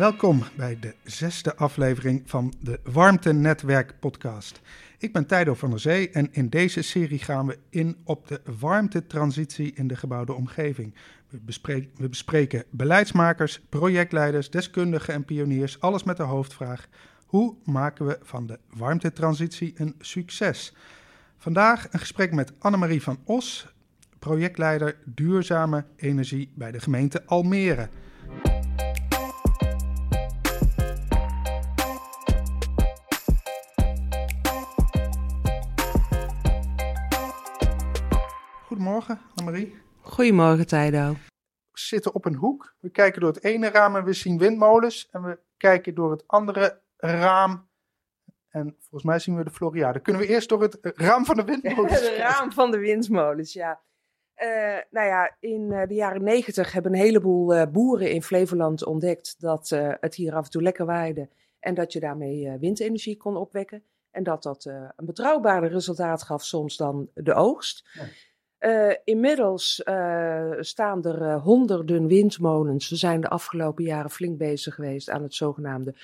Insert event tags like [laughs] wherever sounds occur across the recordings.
Welkom bij de zesde aflevering van de Warmte Netwerk podcast. Ik ben Tijdo van der Zee en in deze serie gaan we in op de warmtetransitie in de gebouwde omgeving. We bespreken, we bespreken beleidsmakers, projectleiders, deskundigen en pioniers, alles met de hoofdvraag: hoe maken we van de warmtetransitie een succes? Vandaag een gesprek met Annemarie van Os, projectleider duurzame energie bij de gemeente Almere. Goedemorgen, Annemarie. Goedemorgen, Tijdo. We zitten op een hoek. We kijken door het ene raam en we zien windmolens. En we kijken door het andere raam. En volgens mij zien we de Floriade. Kunnen we eerst door het raam van de [laughs] windmolens Het raam van de windmolens, ja. Uh, nou ja, in uh, de jaren negentig hebben een heleboel uh, boeren in Flevoland ontdekt dat het hier af en toe lekker waaide. En dat je daarmee windenergie kon opwekken. En dat dat een betrouwbaarder resultaat gaf soms dan de oogst. Ja. Uh, inmiddels uh, staan er uh, honderden windmolens. We zijn de afgelopen jaren flink bezig geweest aan het zogenaamde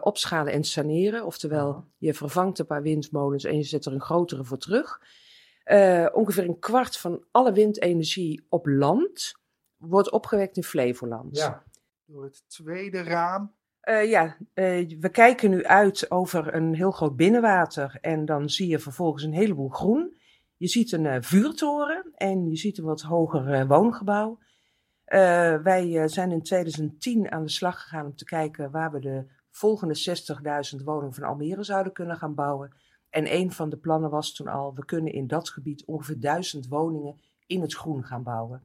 opschalen en saneren. Oftewel, je vervangt een paar windmolens en je zet er een grotere voor terug. ongeveer een kwart van alle windenergie op land wordt opgewekt in Flevoland. Ja, door het tweede raam. ja, we kijken nu uit over een heel groot binnenwater en dan zie je vervolgens een heleboel groen. Je ziet een uh, vuurtoren en je ziet een wat hoger uh, woongebouw. Uh, wij zijn in 2010 aan de slag gegaan om te kijken waar we de volgende 60.000 woningen van Almere zouden kunnen gaan bouwen. En een van de plannen was toen al, we kunnen in dat gebied ongeveer 1000 woningen in het groen gaan bouwen.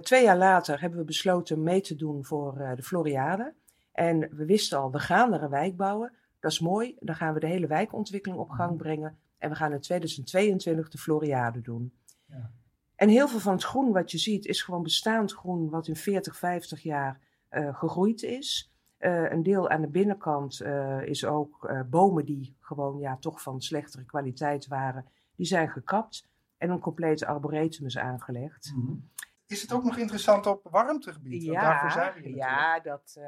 twee jaar later hebben we besloten mee te doen voor de Floriade. En we wisten al, we gaan er een wijk bouwen. Dat is mooi, dan gaan we de hele wijkontwikkeling op gang brengen. En we gaan in 2022 de Floriade doen. Ja. En heel veel van het groen wat je ziet is gewoon bestaand groen wat in 40, 50 jaar uh, gegroeid is. Uh, een deel aan de binnenkant uh, is ook bomen die gewoon ja, toch van slechtere kwaliteit waren. Die zijn gekapt en een complete arboretum is aangelegd. Mm -hmm. Is het ook nog interessant op warmtegebied? Ja, daarvoor zijn we ja dat...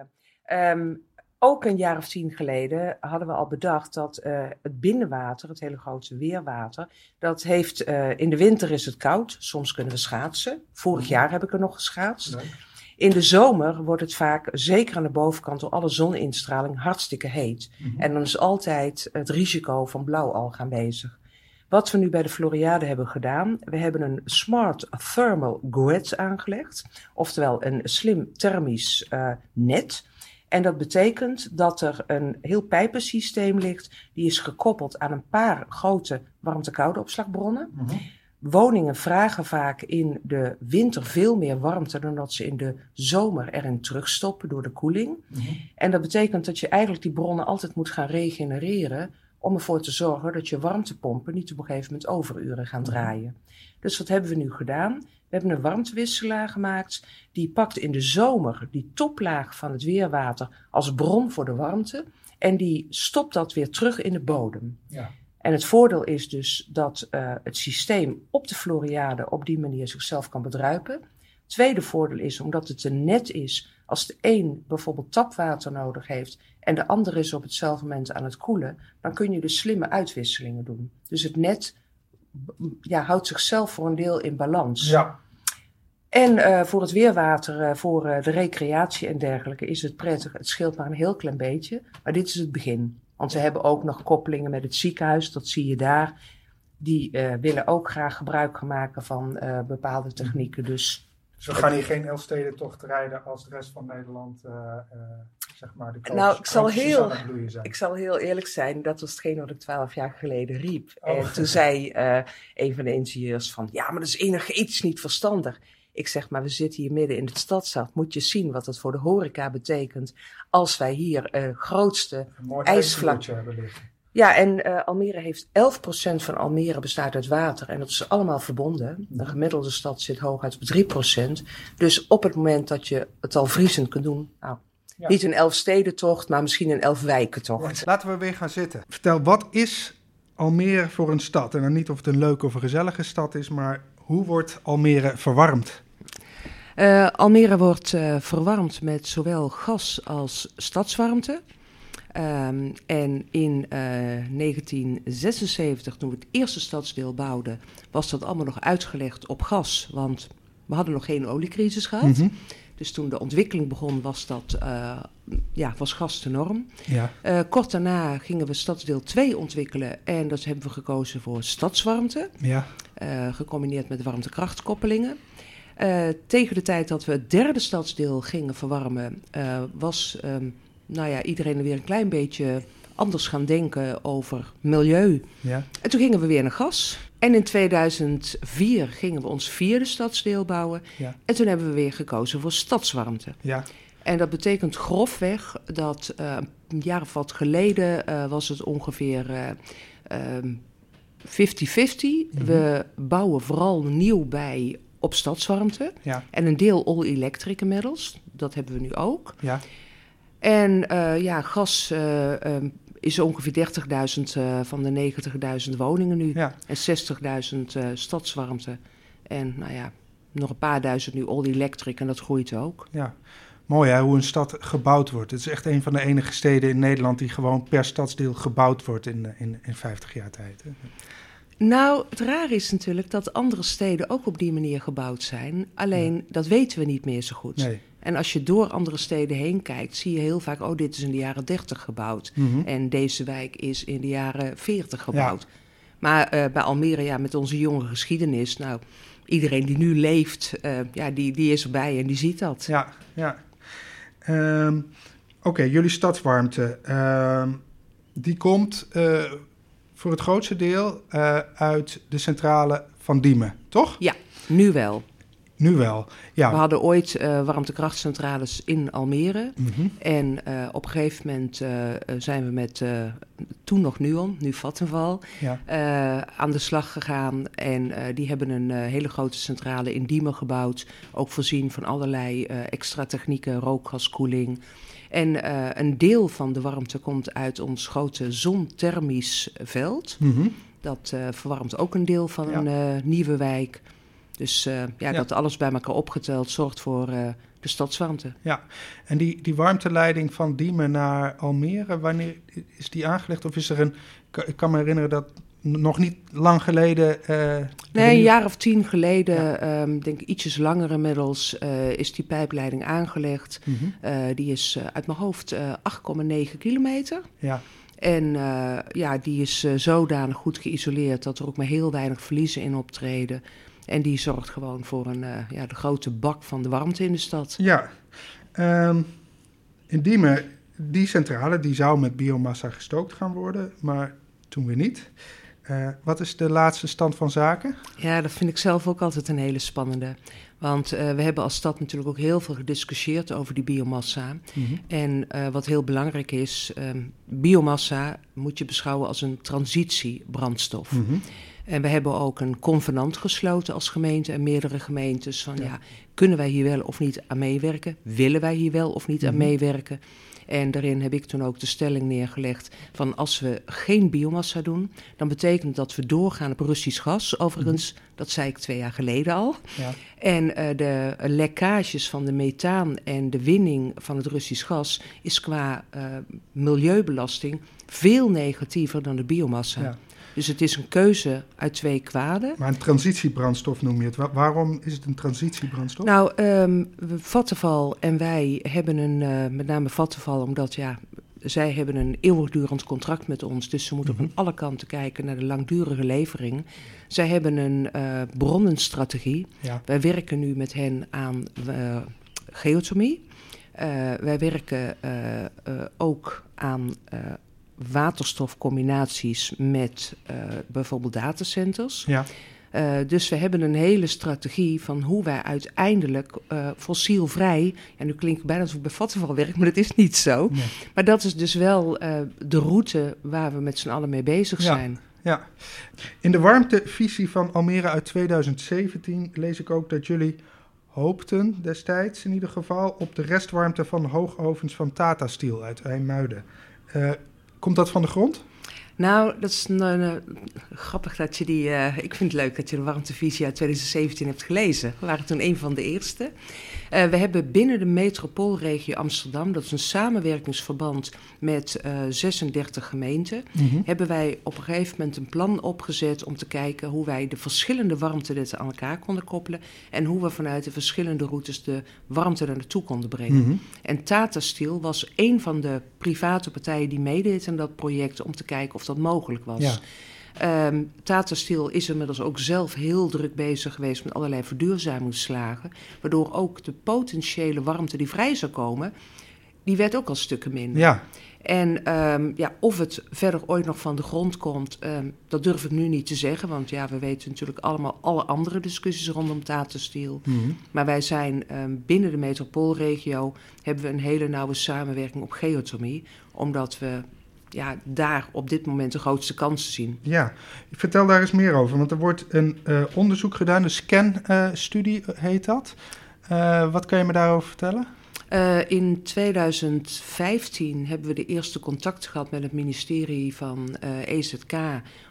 Um, ook een jaar of tien geleden hadden we al bedacht dat uh, het binnenwater, het hele grote weerwater, dat heeft, uh, in de winter is het koud, soms kunnen we schaatsen. Vorig jaar heb ik er nog geschaatst. In de zomer wordt het vaak, zeker aan de bovenkant door alle zoninstraling, hartstikke heet. Mm -hmm. En dan is altijd het risico van blauwalg aanwezig. Wat we nu bij de Floriade hebben gedaan, we hebben een smart thermal grid aangelegd, oftewel een slim thermisch uh, net. En dat betekent dat er een heel pijpensysteem ligt, die is gekoppeld aan een paar grote warmte-koude opslagbronnen. Mm -hmm. Woningen vragen vaak in de winter veel meer warmte dan dat ze in de zomer erin terugstoppen door de koeling. Mm -hmm. En dat betekent dat je eigenlijk die bronnen altijd moet gaan regenereren om ervoor te zorgen dat je warmtepompen niet op een gegeven moment overuren gaan draaien. Dus wat hebben we nu gedaan? We hebben een warmtewisselaar gemaakt. Die pakt in de zomer die toplaag van het weerwater als bron voor de warmte. En die stopt dat weer terug in de bodem. Ja. En het voordeel is dus dat uh, het systeem op de Floriade op die manier zichzelf kan bedruipen. Tweede voordeel is, omdat het een net is, als de een bijvoorbeeld tapwater nodig heeft en de ander is op hetzelfde moment aan het koelen, dan kun je dus slimme uitwisselingen doen. Dus het net ja, houdt zichzelf voor een deel in balans. Ja. En uh, voor het weerwater, uh, voor uh, de recreatie en dergelijke is het prettig. Het scheelt maar een heel klein beetje, maar dit is het begin. Want we hebben ook nog koppelingen met het ziekenhuis, dat zie je daar. Die willen ook graag gebruik maken van bepaalde technieken. Dus, dus we gaan hier geen Elfstedentocht rijden als de rest van Nederland zeg maar, de nou, ik zal, heel, ik zal heel eerlijk zijn, dat was hetgeen wat ik twaalf jaar geleden riep. Oh. En toen zei uh, een van de ingenieurs van, ja, maar dat is energetisch niet verstandig. Ik zeg maar, we zitten hier midden in het stadstad. Moet je zien wat dat voor de horeca betekent als wij hier uh, grootste ijsvlak hebben liggen. Ja, en uh, Almere heeft 11% van Almere bestaat uit water. En dat is allemaal verbonden. De gemiddelde stad zit hooguit op 3%. Dus op het moment dat je het al vriezend kunt doen, nou, ja. Niet een elfstedentocht, maar misschien een elfwijkentocht. Ja, laten we weer gaan zitten. Vertel, wat is Almere voor een stad? En dan niet of het een leuke of een gezellige stad is, maar hoe wordt Almere verwarmd? Uh, Almere wordt uh, verwarmd met zowel gas als stadswarmte. Um, en in uh, 1976, toen we het eerste stadsdeel bouwden, was dat allemaal nog uitgelegd op gas. Want we hadden nog geen oliecrisis gehad. Mm -hmm. Dus toen de ontwikkeling begon, was, dat, uh, ja, was gas de norm. Ja. Uh, kort daarna gingen we stadsdeel 2 ontwikkelen. En dat hebben we gekozen voor stadswarmte. Ja. Uh, gecombineerd met warmtekrachtkoppelingen. tegen de tijd dat we het derde stadsdeel gingen verwarmen, was um, nou ja, iedereen er weer een klein beetje anders gaan denken over milieu. Ja. En toen gingen we weer naar gas. En in 2004 gingen we ons vierde stadsdeel bouwen. Ja. En toen hebben we weer gekozen voor stadswarmte. Ja. En dat betekent grofweg dat uh, een jaar of wat geleden uh, was het ongeveer uh, 50-50. Mhm. We bouwen vooral nieuw bij op stadswarmte. Ja. En een deel all-electric inmiddels. Dat hebben we nu ook. Ja. En ja, gas um, is ongeveer 30.000 uh, van de 90.000 woningen nu. Ja. En 60.000 stadswarmte. En nou ja, nog een paar duizend nu all-electric en dat groeit ook. Ja. Mooi hè, hoe een stad gebouwd wordt. Het is echt een van de enige steden in Nederland die gewoon per stadsdeel gebouwd wordt in, in, in 50 jaar tijd. Hè? Nou, het rare is natuurlijk dat andere steden ook op die manier gebouwd zijn. Alleen, Ja. dat weten we niet meer zo goed. Nee. En als je door andere steden heen kijkt, zie je heel vaak: oh, dit is in de jaren 30 gebouwd. Mhm. En deze wijk is in de jaren 40 gebouwd. Maar eh, bij Almere, ja, met onze jonge geschiedenis, nou, iedereen die nu leeft, eh, ja, die, die is erbij en die ziet dat. Ja, ja. Ehm, Oké, jullie stadswarmte. ehm, die komt eh, voor het grootste deel eh, uit de centrale van Diemen, toch? Nu wel. Nu wel. Ja. We hadden ooit eh, warmtekrachtcentrales in Almere. Mhm. En eh, op een gegeven moment zijn we met toen nog Nuon, nu Vattenval, Ja. aan de slag gegaan. En die hebben een hele grote centrale in Diemen gebouwd. Ook voorzien van allerlei extra technieken, rookgaskoeling. En eh, een deel van de warmte komt uit ons grote zonthermisch veld. Mhm. Dat eh, verwarmt ook een deel van Ja. een eh, nieuwe wijk. Dus ja, Ja. dat alles bij elkaar opgeteld zorgt voor de stadswarmte. En die, die warmteleiding van Diemen naar Almere, wanneer is die aangelegd? Of is er een. Ik kan me herinneren dat nog niet lang geleden. eh, Nee, een jaar of tien geleden, ehm, denk ik ietsjes langer inmiddels, eh, is die pijpleiding aangelegd. Mhm. Eh, die is uit mijn hoofd eh 8,9 kilometer. Ja, En ja, die is zodanig goed geïsoleerd dat er ook maar heel weinig verliezen in optreden. En die zorgt gewoon voor een, ja, de grote bak van de warmte in de stad. ja. Ehm, in Diemen, die centrale, die zou met biomassa gestookt gaan worden, maar toen weer niet. Eh, wat is de laatste stand van zaken? Ja, dat vind ik zelf ook altijd een hele spannende. Want eh, we hebben als stad natuurlijk ook heel veel gediscussieerd over die biomassa. En eh, wat heel belangrijk is, ehm, biomassa moet je beschouwen als een transitiebrandstof. Mhm. En we hebben ook een convenant gesloten als gemeente en meerdere gemeentes van ja. Ja. kunnen wij hier wel of niet aan meewerken? Willen wij hier wel of niet aan Mhm. meewerken? En daarin heb ik toen ook de stelling neergelegd van als we geen biomassa doen, dan betekent dat we doorgaan op Russisch gas. Overigens, dat zei ik twee jaar geleden al. Ja. En eh, de lekkages van de methaan en de winning van het Russisch gas is qua eh, milieubelasting veel negatiever dan de biomassa. Ja. Dus het is een keuze uit twee kwaden. Maar een transitiebrandstof noem je het. Wa- waarom is het een transitiebrandstof? Nou, ehm Vattenval en wij hebben een, eh, met name Vattenval, omdat ja, zij hebben een eeuwigdurend contract met ons. Dus ze moeten Mhm. van alle kanten kijken naar de langdurige levering. Zij hebben een eh, bronnenstrategie. ja. Wij werken nu met hen aan eh, geothermie. Wij werken ook aan waterstofcombinaties met eh, bijvoorbeeld datacenters. Ja. Eh, dus we hebben een hele strategie van hoe wij uiteindelijk eh, fossielvrij... en nu klinkt het bijna alsof ik bij Vattenfall werk, maar dat is niet zo. Nee. Maar dat is dus wel de route waar we met z'n allen mee bezig Ja. zijn. Ja. In de warmtevisie van Almere uit 2017 lees ik ook dat jullie hoopten destijds in ieder geval op de restwarmte van hoogovens van Tata Steel uit IJmuiden. Komt dat van de grond? Nou, dat is uh, grappig dat je die. Uh, ik vind het leuk dat je de warmtevisie uit 2017 hebt gelezen. We waren toen een van de eerste. Uh, we hebben binnen de metropoolregio Amsterdam, dat is een samenwerkingsverband met 36 gemeenten, mm -hmm. hebben wij op een gegeven moment een plan opgezet om te kijken hoe wij de verschillende warmtenetten aan elkaar konden koppelen en hoe we vanuit de verschillende routes de warmte er naartoe konden brengen. Mm -hmm. En Tata Steel was een van de private partijen die meedeed aan dat project om te kijken of dat mogelijk was. Ja. Um, Tata Steel is inmiddels ook zelf heel druk bezig geweest met allerlei verduurzamingsslagen. Waardoor ook de potentiële warmte die vrij zou komen, die werd ook al stukken minder. Ja. En um, ja, of het verder ooit nog van de grond komt, um, dat durf ik nu niet te zeggen. Want ja, we weten natuurlijk allemaal alle andere discussies rondom Tata Steel. Mm -hmm. Maar wij zijn binnen de metropoolregio, hebben we een hele nauwe samenwerking op geothermie. Omdat we ja, daar op dit moment de grootste kansen zien. Ja, ik vertel daar eens meer over. Want er wordt een uh, onderzoek gedaan, een scan-studie uh, heet dat. Wat kan je me daarover vertellen? In 2015 hebben we de eerste contact gehad met het ministerie van EZK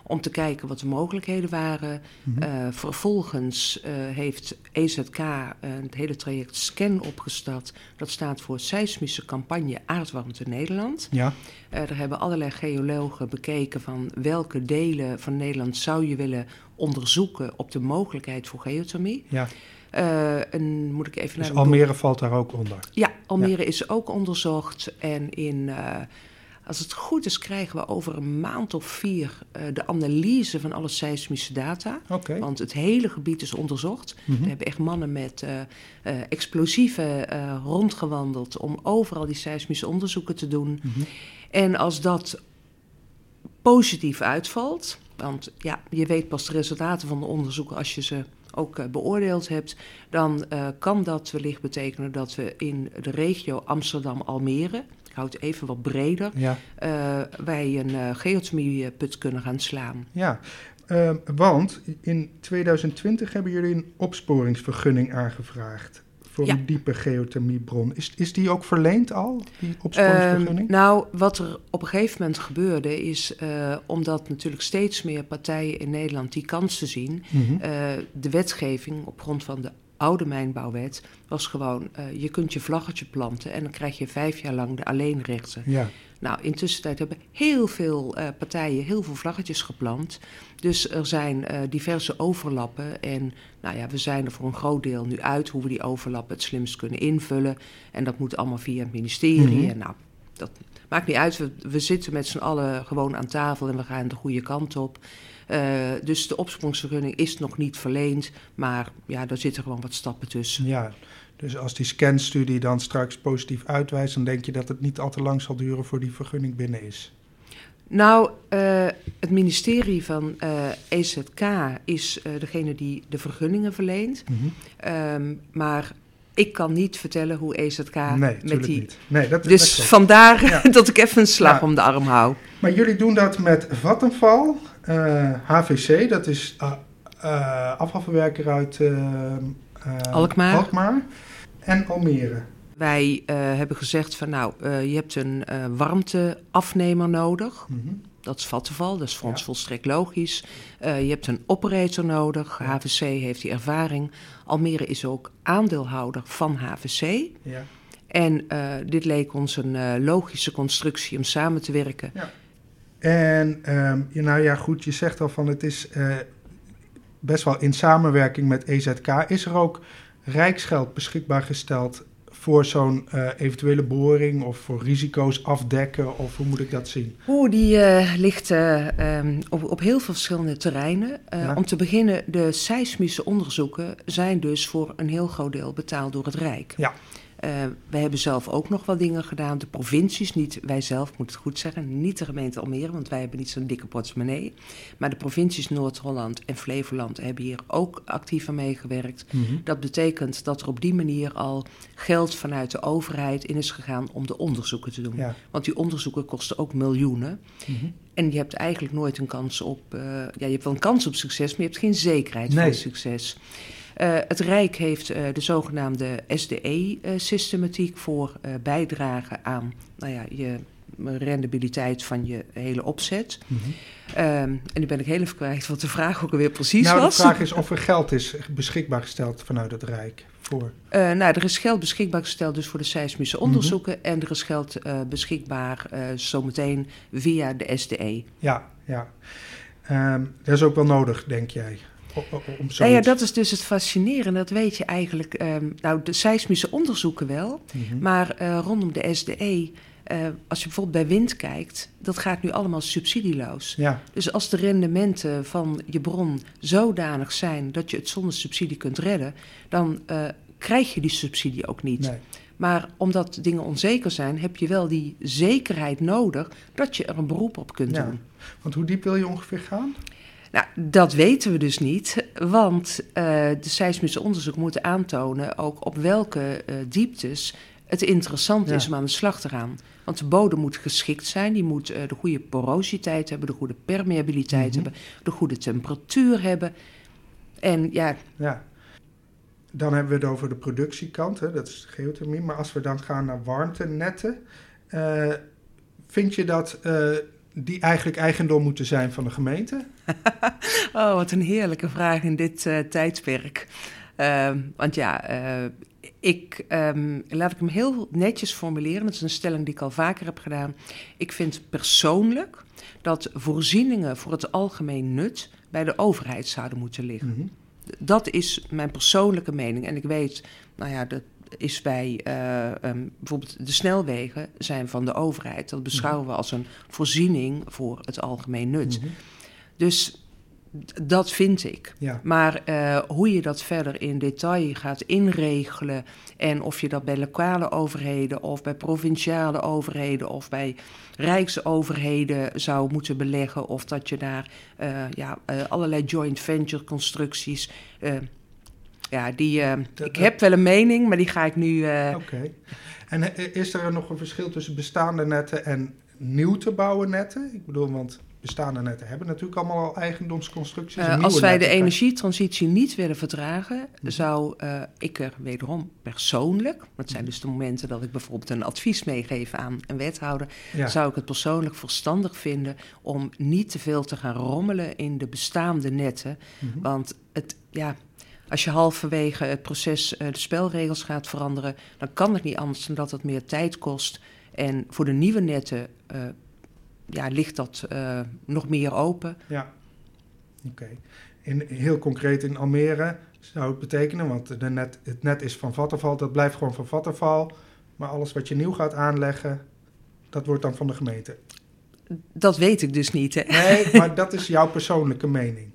om te kijken wat de mogelijkheden waren. Mm -hmm. vervolgens heeft EZK het hele traject SCAN opgestart. Dat staat voor Seismische Campagne Aardwarmte Nederland. Ja. er hebben allerlei geologen bekeken van welke delen van Nederland zou je willen onderzoeken op de mogelijkheid voor geothermie. Ja. Uh, en moet ik even dus naar Almere valt daar ook onder? Ja, Almere ja. is ook onderzocht. En in, uh, als het goed is, krijgen we over een maand of vier uh, de analyse van alle seismische data. Okay. Want het hele gebied is onderzocht. Mhm. We hebben echt mannen met explosieven rondgewandeld om overal die seismische onderzoeken te doen. Mhm. En als dat positief uitvalt, want ja, je weet pas de resultaten van de onderzoeken als je ze ook uh, beoordeeld hebt, dan uh, kan dat wellicht betekenen dat we in de regio Amsterdam-Almere, ik hou het even wat breder, ja. uh, wij een geothermieput kunnen gaan slaan. Ja, want in 2020 hebben jullie een opsporingsvergunning aangevraagd voor Ja. een diepe geothermiebron. Is, is die ook verleend al, die opsporingsvergunning? Ehm, nou, wat er op een gegeven moment gebeurde is, uh, omdat natuurlijk steeds meer partijen in Nederland die kansen zien, Mhm. uh, de wetgeving op grond van de oude mijnbouwwet was gewoon, uh, je kunt je vlaggetje planten en dan krijg je vijf jaar lang de alleenrechten. Ja, Nou, intussen hebben heel veel partijen heel veel vlaggetjes geplant. Dus er zijn uh, diverse overlappen. En nou ja, we zijn er voor een groot deel nu uit hoe we die overlappen het slimst kunnen invullen. En dat moet allemaal via het ministerie. Mhm. En nou, dat maakt niet uit. We, we zitten met z'n allen gewoon aan tafel en we gaan de goede kant op. Uh, dus de opsporingsvergunning is nog niet verleend. Maar ja, daar zitten gewoon wat stappen tussen. ja. Dus als die scanstudie dan straks positief uitwijst, dan denk je dat het niet al te lang zal duren voor die vergunning binnen is. Nou, uh, het ministerie van uh, EZK is uh, degene die de vergunningen verleent. Mhm. Um, maar ik kan niet vertellen hoe EZK Nee, met die. niet. Nee, dat, Dus dat vandaar Ja. [laughs] dat ik even een slag Ja. om de arm hou. Maar jullie doen dat met Vattenfall, eh, HVC, dat is afvalverwerker uit Alkmaar. Alkmaar en Almere. Wij uh, hebben gezegd van nou, uh, je hebt een uh, warmteafnemer nodig. Mhm. Dat is Vattenval, dat is voor ons Ja. volstrekt logisch. Je hebt een operator nodig. Ja. HVC heeft die ervaring. Almere is ook aandeelhouder van HVC. Ja. En dit leek ons een logische constructie om samen te werken. En um, ja, nou ja, goed, je zegt al van het is best wel in samenwerking met EZK. Is er ook rijksgeld beschikbaar gesteld voor zo'n uh, eventuele boring of voor risico's afdekken? Of hoe moet ik dat zien? Oeh, die uh, ligt uh, um, op, op heel veel verschillende terreinen. Ja. Om te beginnen, de seismische onderzoeken zijn dus voor een heel groot deel betaald door het Rijk. Ja. Uh, wij hebben zelf ook nog wat dingen gedaan. De provincies, niet wij zelf, moet het goed zeggen, niet de gemeente Almere, want wij hebben niet zo'n dikke portemonnee. Maar de provincies Noord-Holland en Flevoland hebben hier ook actief aan meegewerkt. Mm -hmm. Dat betekent dat er op die manier al geld vanuit de overheid in is gegaan om de onderzoeken te doen. Ja. Want die onderzoeken kosten ook miljoenen. Mm -hmm. En je hebt eigenlijk nooit een kans op. Uh, ja, je hebt wel een kans op succes, maar je hebt geen zekerheid nee. van succes. Uh, het Rijk heeft uh, de zogenaamde SDE-systematiek voor uh, bijdragen aan nou ja, je rendabiliteit van je hele opzet. Mhm. Ehm, en nu ben ik heel even kwijt wat de vraag ook alweer precies nou, was. de vraag is of er geld is beschikbaar gesteld vanuit het Rijk voor. Eh, nou, er is geld beschikbaar gesteld dus voor de seismische onderzoeken. En er is geld eh, beschikbaar eh, zometeen via de SDE. Ja, ja. Ehm, dat is ook wel nodig, denk jij? Om. Nou ja, dat is dus het fascinerende. Dat weet je eigenlijk. ehm, nou, de seismische onderzoeken wel. Mhm. Maar eh, rondom de SDE, eh, als je bijvoorbeeld bij wind kijkt, dat gaat nu allemaal subsidieloos. Ja, Dus als de rendementen van je bron zodanig zijn dat je het zonder subsidie kunt redden, dan eh, krijg je die subsidie ook niet. nee. Maar omdat dingen onzeker zijn, heb je wel die zekerheid nodig dat je er een beroep op kunt Ja. doen. Want hoe diep wil je ongeveer gaan? Dat weten we dus niet, want eh, de seismische onderzoeken moeten aantonen ook op welke eh, dieptes het interessant Ja. is om aan de slag te gaan. Want de bodem moet geschikt zijn, die moet eh, de goede porositeit hebben, de goede permeabiliteit Mhm. hebben, de goede temperatuur hebben. En ja, Ja. Dan hebben we het over de productiekant, hè, dat is geothermie. Maar als we dan gaan naar warmtenetten, vind je dat die eigenlijk eigendom moeten zijn van de gemeente? [laughs] Oh, wat een heerlijke vraag in dit eh, tijdperk. Ehm, want ja, eh, ik, ehm, laat ik hem heel netjes formuleren. Dat is een stelling die ik al vaker heb gedaan. Ik vind persoonlijk dat voorzieningen voor het algemeen nut bij de overheid zouden moeten liggen. Mhm. Dat is mijn persoonlijke mening. En ik weet, nou ja, dat is bij eh, ehm, bijvoorbeeld de snelwegen zijn van de overheid. Dat beschouwen we als een voorziening voor het algemeen nut. Mhm. Dus dat vind ik. Ja, Maar eh, hoe je dat verder in detail gaat inregelen en of je dat bij lokale overheden of bij provinciale overheden of bij rijksoverheden zou moeten beleggen of dat je daar eh, ja, allerlei joint venture constructies. Ja, die, eh, Dat- ik heb wel een mening, maar die ga ik nu. eh, oké. En eh, is er nog een verschil tussen bestaande netten en nieuw te bouwen netten? Ik bedoel, want bestaande netten hebben natuurlijk allemaal al eigendomsconstructies. Als wij de energietransitie niet willen vertragen, Mhm. zou ik er wederom persoonlijk, dat Mhm. zijn dus de momenten dat ik bijvoorbeeld een advies meegeef aan een wethouder, Ja. zou ik het persoonlijk verstandig vinden om niet te veel te gaan rommelen in de bestaande netten. Mhm. Want het, ja, als je halverwege het proces eh, de spelregels gaat veranderen, dan kan het niet anders dan dat het meer tijd kost. En voor de nieuwe netten eh, ja, ligt dat eh, nog meer open. Ja, oké. In, heel concreet in Almere zou het betekenen, want de net, het net is van Vattenval, dat blijft gewoon van Vattenval. Maar alles wat je nieuw gaat aanleggen, dat wordt dan van de gemeente. Dat weet ik dus niet. Hè? Nee, maar dat is jouw persoonlijke mening.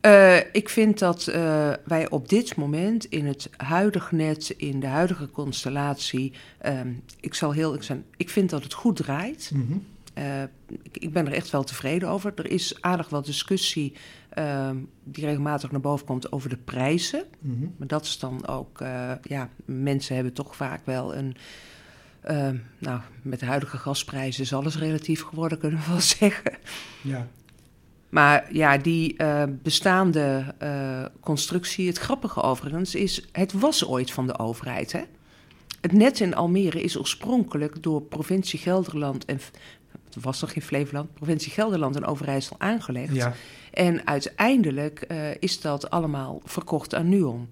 Eh, ik vind dat eh, wij op dit moment in het huidige net, in de huidige constellatie, ehm, ik zal heel ik zijn, ik vind dat het goed draait. Mhm. Eh, ik, ik ben er echt wel tevreden over. Er is aardig wat discussie ehm, die regelmatig naar boven komt over de prijzen. Mhm. Maar dat is dan ook, ja, mensen hebben toch vaak wel een. ehm, nou, met de huidige gasprijzen is alles relatief geworden, kunnen we wel [laughs] zeggen. Ja, Maar ja, die eh, bestaande eh, constructie, het grappige overigens, is, het was ooit van de overheid. Hè? Het net in Almere is oorspronkelijk door provincie Gelderland en, het was nog geen Flevoland, provincie Gelderland en Overijssel aangelegd. ja. En uiteindelijk eh, is dat allemaal verkocht aan Nuon.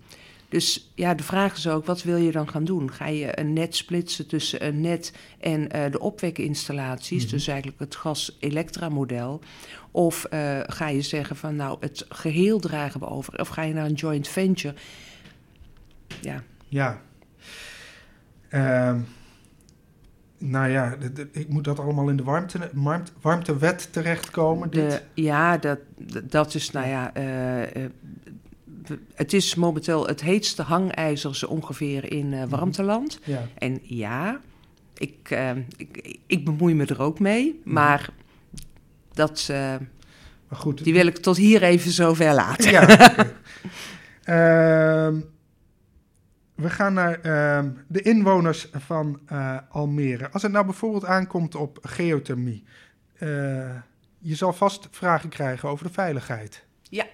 Dus ja, de vraag is ook, wat wil je dan gaan doen? Ga je een net splitsen tussen een net en eh, de opwekinstallaties, Mhm. dus eigenlijk het gas-elektra-model? Of eh, ga je zeggen van, nou, het geheel dragen we over? Of ga je naar een joint venture? Ja, Ja. Ehm, nou ja, de- de- ik moet dat allemaal in de warmte, warmte, warmtewet terechtkomen. Dit. de, ja dat, dat is, nou ja... het is momenteel het heetste hangijzer zo ongeveer in eh, warmteland. Ja, En ja, ik, eh, ik, ik bemoei me er ook mee, Mhm. maar dat, eh, maar goed. die wil ik tot hier even zover laten. Ja. [laughs] Ehm, we gaan naar ehm, de inwoners van Almere. Als het nou bijvoorbeeld aankomt op geothermie, je zal vast vragen krijgen over de veiligheid. Ja.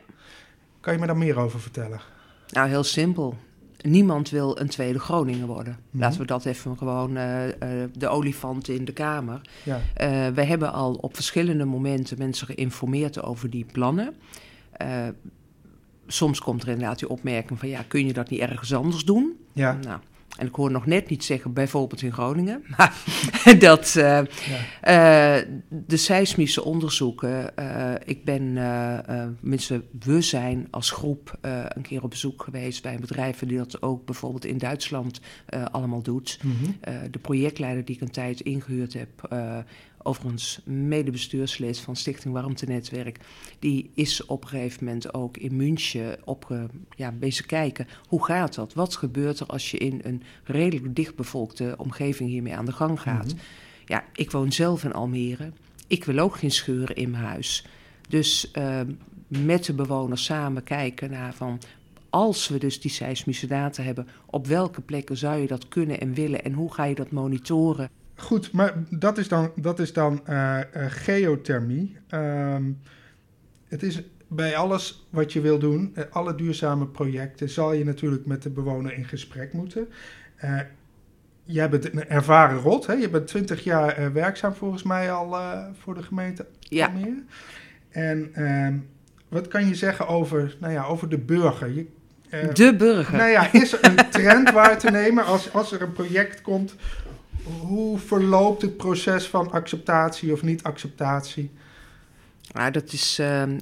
Kan je me daar meer over vertellen? Nou, heel simpel. niemand wil een tweede Groningen worden. Mhm. Laten we dat even gewoon eh, eh, de olifant in de kamer. Ja. Eh, we hebben al op verschillende momenten mensen geïnformeerd over die plannen. Soms komt er inderdaad die opmerking van ja, kun je dat niet ergens anders doen? Ja. Nou, en ik hoor nog net niet zeggen, bijvoorbeeld in Groningen, [laughs] maar [laughs] dat eh, eh, de seismische onderzoeken, eh, ik ben, mensen, we zijn als groep een keer op bezoek geweest bij bedrijven die dat ook bijvoorbeeld in Duitsland allemaal doet. Mhm. De projectleider die ik een tijd ingehuurd heb, overigens medebestuurslid van Stichting Warmtenetwerk, die is op een gegeven moment ook in München op ja, bezig kijken hoe gaat dat? Wat gebeurt er als je in een redelijk dichtbevolkte omgeving hiermee aan de gang gaat? Mhm. Ja, ik woon zelf in Almere. Ik wil ook geen scheuren in mijn huis. Dus uh, met de bewoners samen kijken naar van als we dus die seismische data hebben, op welke plekken zou je dat kunnen en willen en hoe ga je dat monitoren? Goed, maar dat is dan, dat is dan uh, uh, geothermie. Um, het is bij alles wat je wil doen, uh, alle duurzame projecten, zal je natuurlijk met de bewoner in gesprek moeten. Uh, jij bent een ervaren rot, hè? je bent twintig jaar uh, werkzaam volgens mij al voor de gemeente ja. Almere. En um, wat kan je zeggen over, nou ja, over de burger? Je, de burger? Nou ja, is er een trend waar te nemen als, als er een project komt? Hoe verloopt het proces van acceptatie of niet-acceptatie? Nou, dat is uh, uh,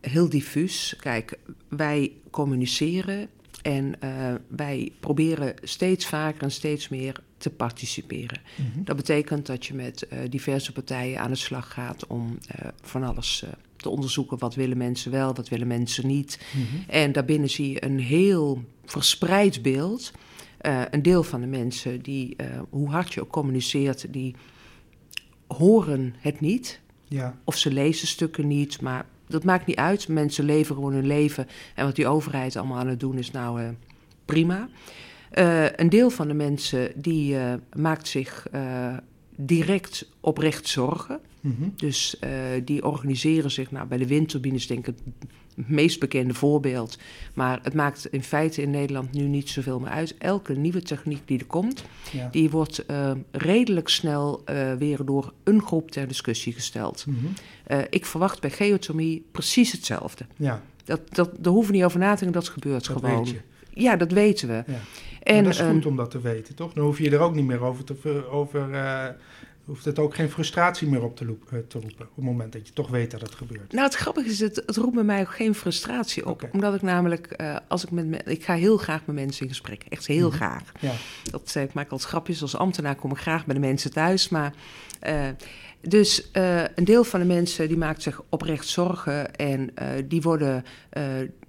heel diffuus. Kijk, wij communiceren en uh, wij proberen steeds vaker en steeds meer te participeren. Mm -hmm. Dat betekent dat je met uh, diverse partijen aan de slag gaat om uh, van alles te onderzoeken. Wat willen mensen wel, wat willen mensen niet. Mm -hmm. En daarbinnen zie je een heel verspreid beeld. Uh, een deel van de mensen die, hoe hard je ook communiceert, die horen het niet. Ja. Of ze lezen stukken niet, maar dat maakt niet uit. Mensen leven gewoon hun leven. En wat die overheid allemaal aan het doen is nou uh, prima. Een deel van de mensen die maakt zich direct oprecht zorgen. Mm -hmm. Dus die organiseren zich, nou bij de windturbines denk ik meest bekende voorbeeld. Maar het maakt in feite in Nederland nu niet zoveel meer uit. Elke nieuwe techniek die er komt, ja. die wordt uh, redelijk snel uh, weer door een groep ter discussie gesteld. Mm -hmm. uh, ik verwacht bij geothermie precies hetzelfde. Ja. Dat, dat, daar hoeven we niet over na te denken, dat gebeurt dat gewoon. Ja, dat weten we. Ja. En, dat is goed om dat te weten, toch? Dan hoef je er ook niet meer over te... Over, uh, hoeft het ook geen frustratie meer op te, uh, te roepen. Op het moment dat je toch weet dat het gebeurt. Nou, het grappige is, het, het roept bij mij ook geen frustratie op. Okay. Omdat ik namelijk, uh, als ik met ik ga heel graag met mensen in gesprek. Echt heel Mhm. graag. Ja. Dat, uh, ik maak als grapjes. Als ambtenaar kom ik graag bij de mensen thuis. Maar, uh, dus een deel van de mensen die maakt zich oprecht zorgen. En die worden,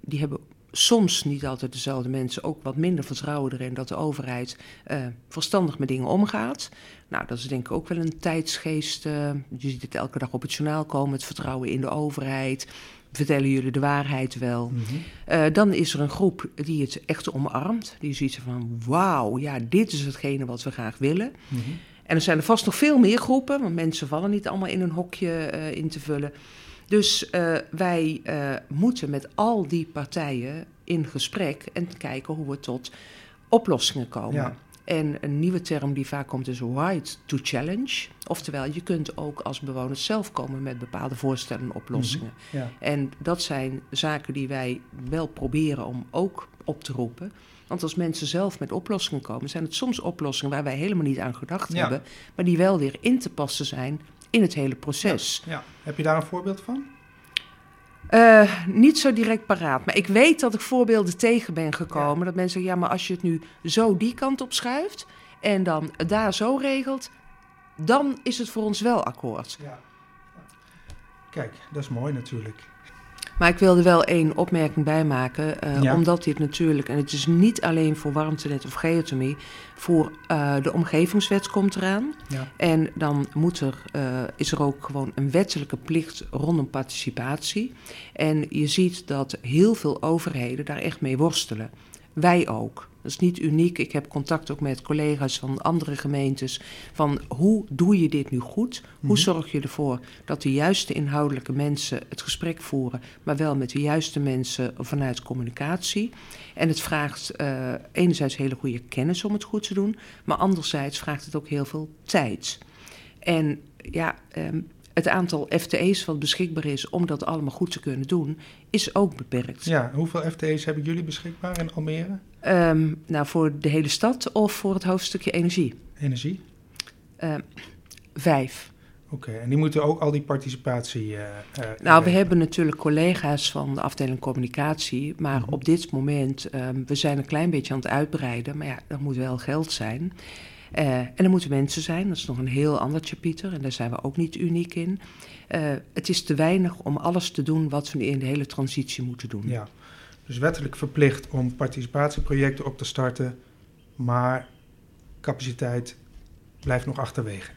die hebben soms niet altijd dezelfde mensen ook wat minder vertrouwen erin dat de overheid uh, verstandig met dingen omgaat. Nou, dat is denk ik ook wel een tijdsgeest. Uh, je ziet het elke dag op het journaal komen, het vertrouwen in de overheid. Vertellen jullie de waarheid wel? Mm -hmm. uh, dan is er een groep die het echt omarmt. Die ziet van, wauw, ja, dit is hetgene wat we graag willen. Mm -hmm. En er zijn er vast nog veel meer groepen, want mensen vallen niet allemaal in een hokje in te vullen. Dus uh, wij uh, moeten met al die partijen in gesprek en kijken hoe we tot oplossingen komen. Ja. En een nieuwe term die vaak komt is right to challenge. Oftewel, je kunt ook als bewoner zelf komen met bepaalde voorstellen en oplossingen. Mm -hmm. ja. En dat zijn zaken die wij wel proberen om ook op te roepen. Want als mensen zelf met oplossingen komen, zijn het soms oplossingen waar wij helemaal niet aan gedacht Ja. hebben, maar die wel weer in te passen zijn in het hele proces. Ja. Heb je daar een voorbeeld van? Uh, niet zo direct paraat. Maar ik weet dat ik voorbeelden tegen ben gekomen. Ja. Dat mensen zeggen, ja, maar als je het nu zo die kant op schuift... en dan daar zo regelt, dan is het voor ons wel akkoord. Ja. Kijk, dat is mooi natuurlijk. Maar ik wilde wel één opmerking bijmaken. Uh, Ja. Omdat dit natuurlijk, en het is niet alleen voor warmtenet of geothermie... voor uh, de omgevingswet komt eraan. Ja. En dan moet er, uh, is er ook gewoon een wettelijke plicht rondom participatie. En je ziet dat heel veel overheden daar echt mee worstelen. wij ook. Dat is niet uniek. Ik heb contact ook met collega's van andere gemeentes. Van hoe doe je dit nu goed? Hoe Mhm. zorg je ervoor dat de juiste inhoudelijke mensen het gesprek voeren, maar wel met de juiste mensen vanuit communicatie? En het vraagt eh, enerzijds hele goede kennis om het goed te doen, maar anderzijds vraagt het ook heel veel tijd. En ja, ehm, het aantal FTE's wat beschikbaar is om dat allemaal goed te kunnen doen, is ook beperkt. Ja, hoeveel FTE's hebben jullie beschikbaar in Almere? Ehm, nou, voor de hele stad of voor het hoofdstukje energie? Energie? Ehm, vijf. Oké, en die moeten ook al die participatie. eh, Nou, we hebben natuurlijk collega's van de afdeling communicatie, maar Mhm. op dit moment, ehm, we zijn een klein beetje aan het uitbreiden, maar ja, dat moet wel geld zijn. Eh, en er moeten mensen zijn, dat is nog een heel ander chapiter en daar zijn we ook niet uniek in. Het is te weinig om alles te doen wat we in de hele transitie moeten doen. Ja, dus wettelijk verplicht om participatieprojecten op te starten, maar capaciteit blijft nog achterwege.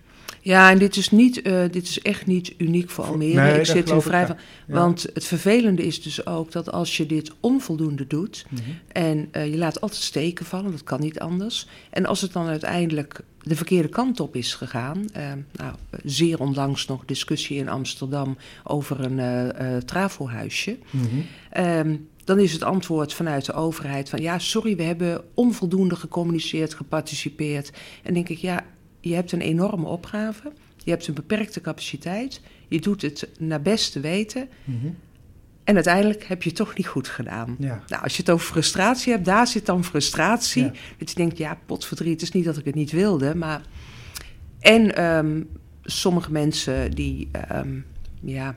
Ja, en dit is, niet, eh, dit is echt niet uniek voor Almere. Nee, ik zit vrij van. Ja. Want het vervelende is dus ook dat als je dit onvoldoende doet, Mhm. En eh, je laat altijd steken vallen, dat kan niet anders. En als het dan uiteindelijk de verkeerde kant op is gegaan. eh, nou, zeer onlangs nog discussie in Amsterdam over een trafohuisje. Mhm. Ehm, dan is het antwoord vanuit de overheid van ja, sorry, we hebben onvoldoende gecommuniceerd, geparticipeerd. En denk ik, ja, je hebt een enorme opgave. Je hebt een beperkte capaciteit. Je doet het naar beste weten. Mhm. En uiteindelijk heb je het toch niet goed gedaan. Ja. Nou, als je het over frustratie hebt, daar zit dan frustratie. Ja. Dat je denkt, ja, potverdriet, het is niet dat ik het niet wilde, maar... En ehm, sommige mensen die, ehm, ja,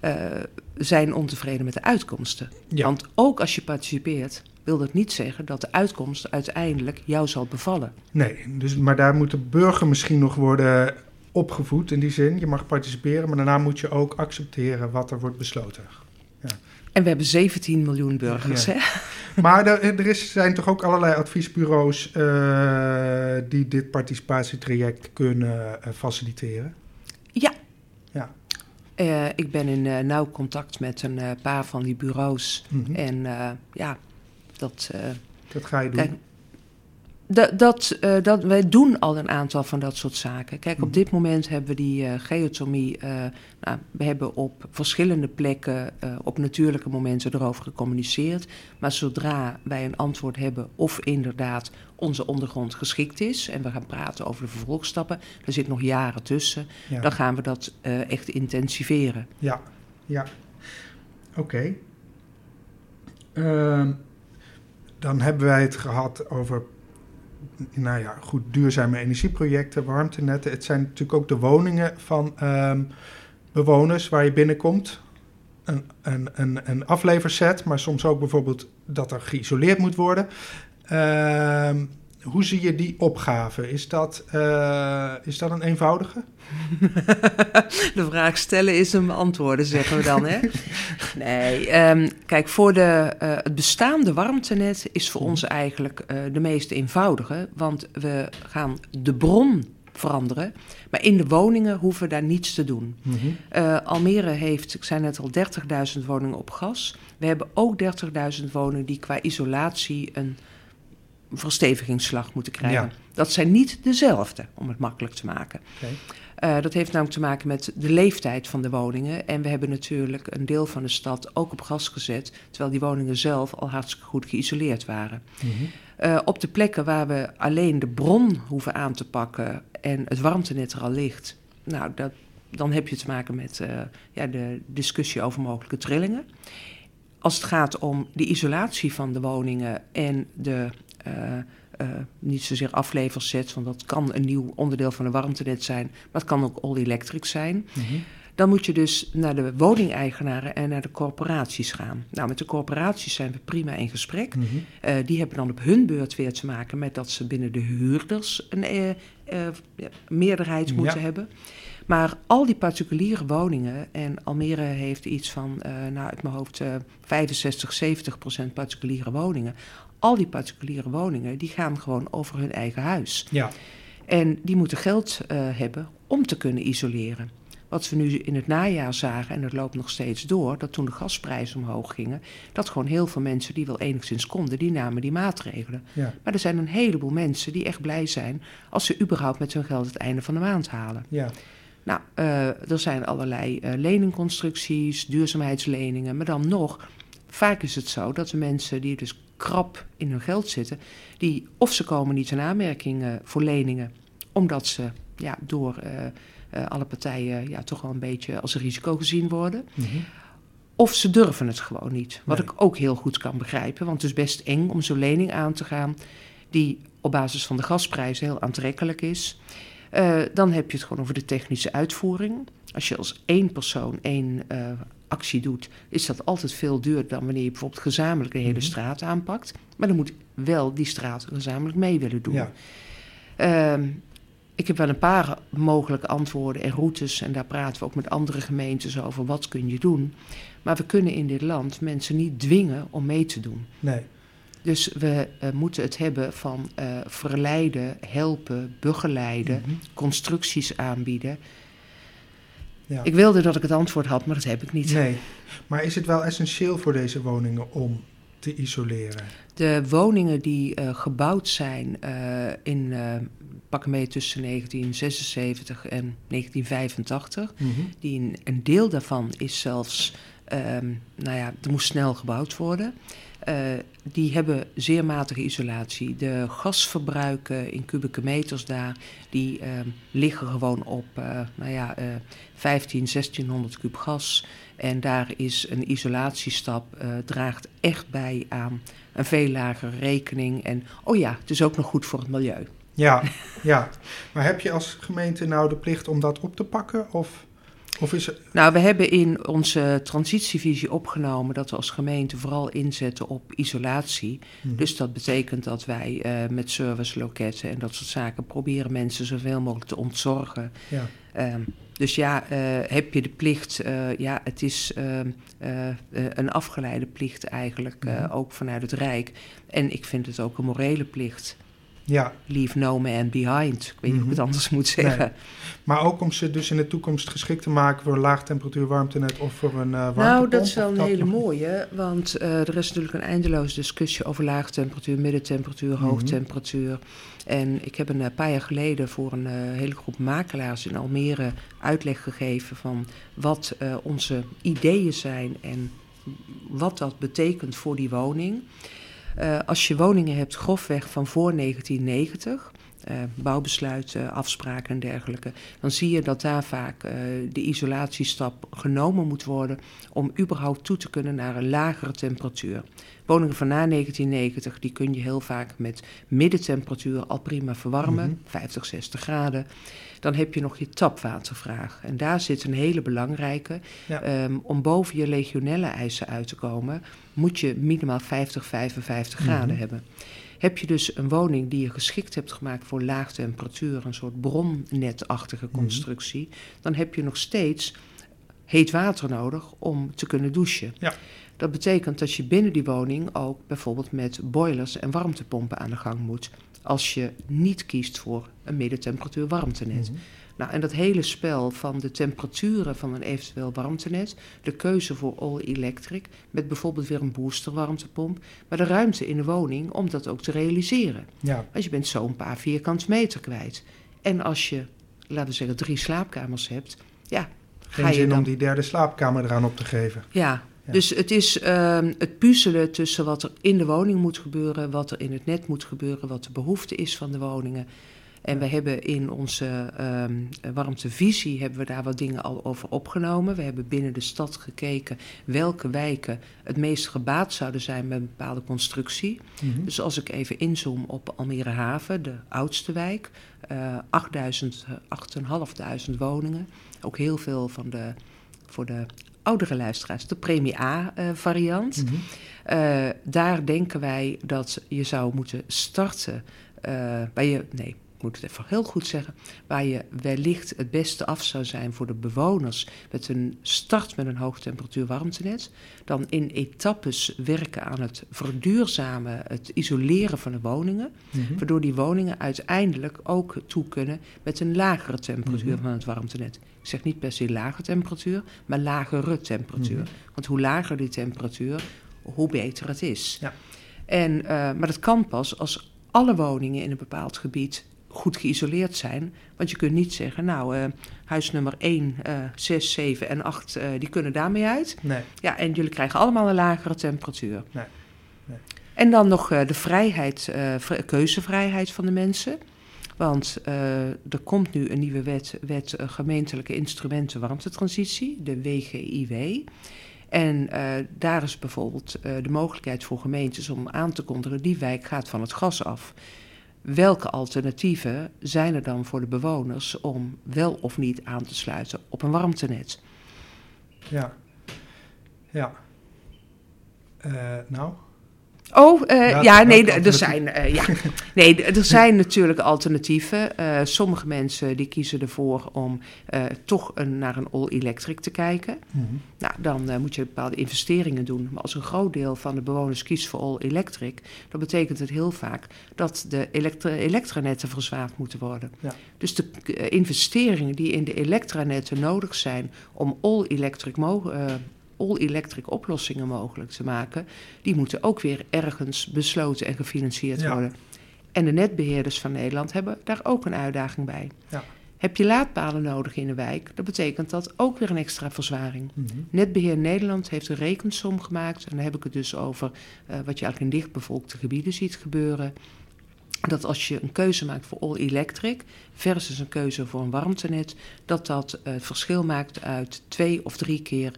eh, zijn ontevreden met de uitkomsten. Ja. Want ook als je participeert, wil dat niet zeggen dat de uitkomst uiteindelijk jou zal bevallen. Nee, dus, maar daar moet de burger misschien nog worden opgevoed in die zin. Je mag participeren, maar daarna moet je ook accepteren wat er wordt besloten. En we hebben 17 miljoen burgers, Ja. hè? Maar er, er is, zijn toch ook allerlei adviesbureaus eh, die dit participatietraject kunnen eh, faciliteren? Eh, ik ben in eh, nauw contact met een eh, paar van die bureaus. Mhm. En ja, dat, Dat ga je doen. Kijk, dat, dat, wij doen al een aantal van dat soort zaken. Kijk, Mhm. op dit moment hebben we die geotomie. nou, we hebben op verschillende plekken op natuurlijke momenten erover gecommuniceerd. Maar zodra wij een antwoord hebben of inderdaad onze ondergrond geschikt is. en we gaan praten over de vervolgstappen. er zit nog jaren tussen. ja. dan gaan we dat eh, echt intensiveren. Ja, ja. Oké. Ehm, dan hebben wij het gehad over, nou ja, goed, duurzame energieprojecten, warmtenetten. Het zijn natuurlijk ook de woningen van ehm, bewoners waar je binnenkomt. Een, een, een, een afleverset, maar soms ook bijvoorbeeld dat er geïsoleerd moet worden. Ehm, hoe zie je die opgave? Is dat, eh, is dat een eenvoudige? [laughs] De vraag stellen is een beantwoorden, zeggen we dan. Hè? [laughs] Nee, ehm, kijk, voor de, eh, het bestaande warmtenet is voor ons eigenlijk eh, de meest eenvoudige. Want we gaan de bron veranderen. Maar in de woningen hoeven we daar niets te doen. Mhm. Almere heeft, ik zei net al, 30.000 woningen op gas. We hebben ook 30.000 woningen die qua isolatie een verstevigingsslag moeten krijgen. Ja. Dat zijn niet dezelfde, om het makkelijk te maken. Eh, dat heeft namelijk te maken met de leeftijd van de woningen. En we hebben natuurlijk een deel van de stad ook op gas gezet, terwijl die woningen zelf al hartstikke goed geïsoleerd waren. Mhm. Eh, op de plekken waar we alleen de bron hoeven aan te pakken en het warmtenet er al ligt, nou, dat, dan heb je te maken met eh, ja, de discussie over mogelijke trillingen. Als het gaat om de isolatie van de woningen en de eh, eh, niet zozeer afleversets, want dat kan een nieuw onderdeel van een warmtenet zijn, maar het kan ook all-electric zijn. Mhm. Dan moet je dus naar de woningeigenaren en naar de corporaties gaan. Nou, met de corporaties zijn we prima in gesprek. Mhm. Eh, die hebben dan op hun beurt weer te maken met dat ze binnen de huurders een meerderheid Ja. moeten hebben. Maar al die particuliere woningen, en Almere heeft iets van, nou uit mijn hoofd, eh 65, 70 procent particuliere woningen. Al die particuliere woningen, die gaan gewoon over hun eigen huis. Ja, En die moeten geld eh, hebben om te kunnen isoleren. wat we nu in het najaar zagen, en dat loopt nog steeds door, dat toen de gasprijzen omhoog gingen, dat gewoon heel veel mensen die wel enigszins konden, die namen die maatregelen. Ja. Maar er zijn een heleboel mensen die echt blij zijn als ze überhaupt met hun geld het einde van de maand halen. Ja. Nou, uh, er zijn allerlei uh, leningconstructies, duurzaamheidsleningen, maar dan nog, vaak is het zo dat de mensen die dus krap in hun geld zitten, die of ze komen niet in aanmerking uh, voor leningen, omdat ze ja, door uh, alle partijen ja, toch wel een beetje als een risico gezien worden. Mhm. Of ze durven het gewoon niet. Wat Nee. ik ook heel goed kan begrijpen. Want het is best eng om zo'n lening aan te gaan. Die op basis van de gasprijzen heel aantrekkelijk is. Eh, dan heb je het gewoon over de technische uitvoering. Als je als één persoon één eh, actie doet, is dat altijd veel duurder dan wanneer je bijvoorbeeld gezamenlijk de hele Mhm. straat aanpakt. Maar dan moet wel die straat gezamenlijk mee willen doen. Ja. Ehm, ik heb wel een paar mogelijke antwoorden en routes. En daar praten we ook met andere gemeentes over. Wat kun je doen? Maar we kunnen in dit land mensen niet dwingen om mee te doen. Nee. Dus we eh, moeten het hebben van eh, verleiden, helpen, begeleiden, Mhm. constructies aanbieden. Ja. Ik wilde dat ik het antwoord had, maar dat heb ik niet. Nee. Maar is het wel essentieel voor deze woningen om te isoleren? De woningen die eh, gebouwd zijn eh, in eh pak mee tussen 1976 en 1985, Mhm. die een, een deel daarvan is zelfs, ehm, nou ja, er moest snel gebouwd worden. Eh, die hebben zeer matige isolatie. De gasverbruiken in kubieke meters daar, die ehm, liggen gewoon op, eh, nou ja, eh 15, 1600 kub gas. En daar is een isolatiestap, eh, draagt echt bij aan een veel lagere rekening. En oh ja, het is ook nog goed voor het milieu. Ja, ja. Maar heb je als gemeente nou de plicht om dat op te pakken? Of, of is het... Nou, we hebben in onze transitievisie opgenomen dat we als gemeente vooral inzetten op isolatie. Mhm. Dus dat betekent dat wij eh, met serviceloketten en dat soort zaken proberen mensen zoveel mogelijk te ontzorgen. Ja. Ehm, dus ja, eh, heb je de plicht, eh, ja, het is ehm, eh, eh, een afgeleide plicht eigenlijk, Mhm. ook vanuit het Rijk. En ik vind het ook een morele plicht. Ja, Leave no man behind. Ik weet niet hoe ik het Mhm. anders moet zeggen. maar ook om ze dus in de toekomst geschikt te maken voor een laagtemperatuur warmtenet of voor een eh warmtepomp? Nou, dat is wel een hele nog- mooie, want eh, er is natuurlijk een eindeloze discussie over laagtemperatuur, middentemperatuur, Mhm. hoogtemperatuur. En ik heb een eh, paar jaar geleden voor een hele groep makelaars in Almere uitleg gegeven van wat onze ideeën zijn en wat dat betekent voor die woning. Eh, als je woningen hebt grofweg van voor 1990, eh, bouwbesluit, eh, afspraken en dergelijke, dan zie je dat daar vaak eh, de isolatiestap genomen moet worden om überhaupt toe te kunnen naar een lagere temperatuur. Woningen van na 1990, die kun je heel vaak met middentemperatuur al prima verwarmen, Mhm. 50, 60 graden. Dan heb je nog je tapwatervraag. En daar zit een hele belangrijke. Ja. Ehm, om boven je legionelle eisen uit te komen, moet je minimaal 50, 55 graden Mhm. hebben. Heb je dus een woning die je geschikt hebt gemaakt voor laag temperatuur, een soort bronnetachtige Mhm. constructie, dan heb je nog steeds heet water nodig om te kunnen douchen. Ja. Dat betekent dat je binnen die woning ook bijvoorbeeld met boilers en warmtepompen aan de gang moet. Als je niet kiest voor een middentemperatuur warmtenet. Mhm. Nou, en dat hele spel van de temperaturen van een eventueel warmtenet, de keuze voor all-electric, met bijvoorbeeld weer een boosterwarmtepomp, maar de ruimte in de woning om dat ook te realiseren. Ja, Want je bent zo een paar vierkante meter kwijt. En als je, laten we zeggen, drie slaapkamers hebt, ja, geen ga je zin om die derde slaapkamer eraan op te geven. Ja, Ja. dus het is ehm, het puzzelen tussen wat er in de woning moet gebeuren, wat er in het net moet gebeuren, wat de behoefte is van de woningen. En we hebben in onze ehm, warmtevisie hebben we daar wat dingen al over opgenomen. We hebben binnen de stad gekeken welke wijken het meest gebaat zouden zijn met een bepaalde constructie. Mhm. Dus als ik even inzoom op Almere Haven, de oudste wijk, eh 8000, eh, 8500 woningen. Ook heel veel van de, voor de oudere luisteraars, de Premie A-variant. Mhm. Eh, daar denken wij dat je zou moeten starten eh bij je, nee, ik moet het even heel goed zeggen, waar je wellicht het beste af zou zijn voor de bewoners met een start met een hoogtemperatuur warmtenet, dan in etappes werken aan het verduurzamen, het isoleren van de woningen, Mhm. waardoor die woningen uiteindelijk ook toe kunnen met een lagere temperatuur Mhm. van het warmtenet. Ik zeg niet per se lage temperatuur, maar lagere temperatuur. Mhm. Want hoe lager die temperatuur, hoe beter het is. Ja. En, eh, maar dat kan pas als alle woningen in een bepaald gebied goed geïsoleerd zijn. Want je kunt niet zeggen, nou, eh, huis nummer 1, eh 6, 7 en 8, eh, die kunnen daarmee uit. Nee. Ja, en jullie krijgen allemaal een lagere temperatuur. Nee, nee. En dan nog de vrijheid, vri- keuzevrijheid van de mensen. Want eh, er komt nu een nieuwe wet, wet eh, gemeentelijke instrumenten warmtetransitie, de WGIW. En eh, daar is bijvoorbeeld de mogelijkheid voor gemeentes om aan te kondigen, die wijk gaat van het gas af. Welke alternatieven zijn er dan voor de bewoners om wel of niet aan te sluiten op een warmtenet? Ja. Ja. Nou, Oh, eh, Ja, ja, nee, er zijn, eh, ja. [laughs] nee, er zijn natuurlijk alternatieven. Eh, sommige mensen die kiezen ervoor om toch een, naar een all-electric te kijken. mhm. Nou, dan moet je bepaalde investeringen doen. Maar als een groot deel van de bewoners kiest voor all-electric, dan betekent het heel vaak dat de elektra elektranetten verzwaard moeten worden. Ja. Dus de investeringen die in de elektranetten nodig zijn om all-electric mo- eh, all-electric oplossingen mogelijk te maken, die moeten ook weer ergens besloten en gefinancierd Ja. worden. En de netbeheerders van Nederland hebben daar ook een uitdaging bij. Ja. Heb je laadpalen nodig in de wijk, dan betekent dat ook weer een extra verzwaring. Mhm. Netbeheer Nederland heeft een rekensom gemaakt. En dan heb ik het dus over eh, wat je eigenlijk in dichtbevolkte gebieden ziet gebeuren. Dat als je een keuze maakt voor all electric versus een keuze voor een warmtenet, dat dat eh, het verschil maakt uit twee of drie keer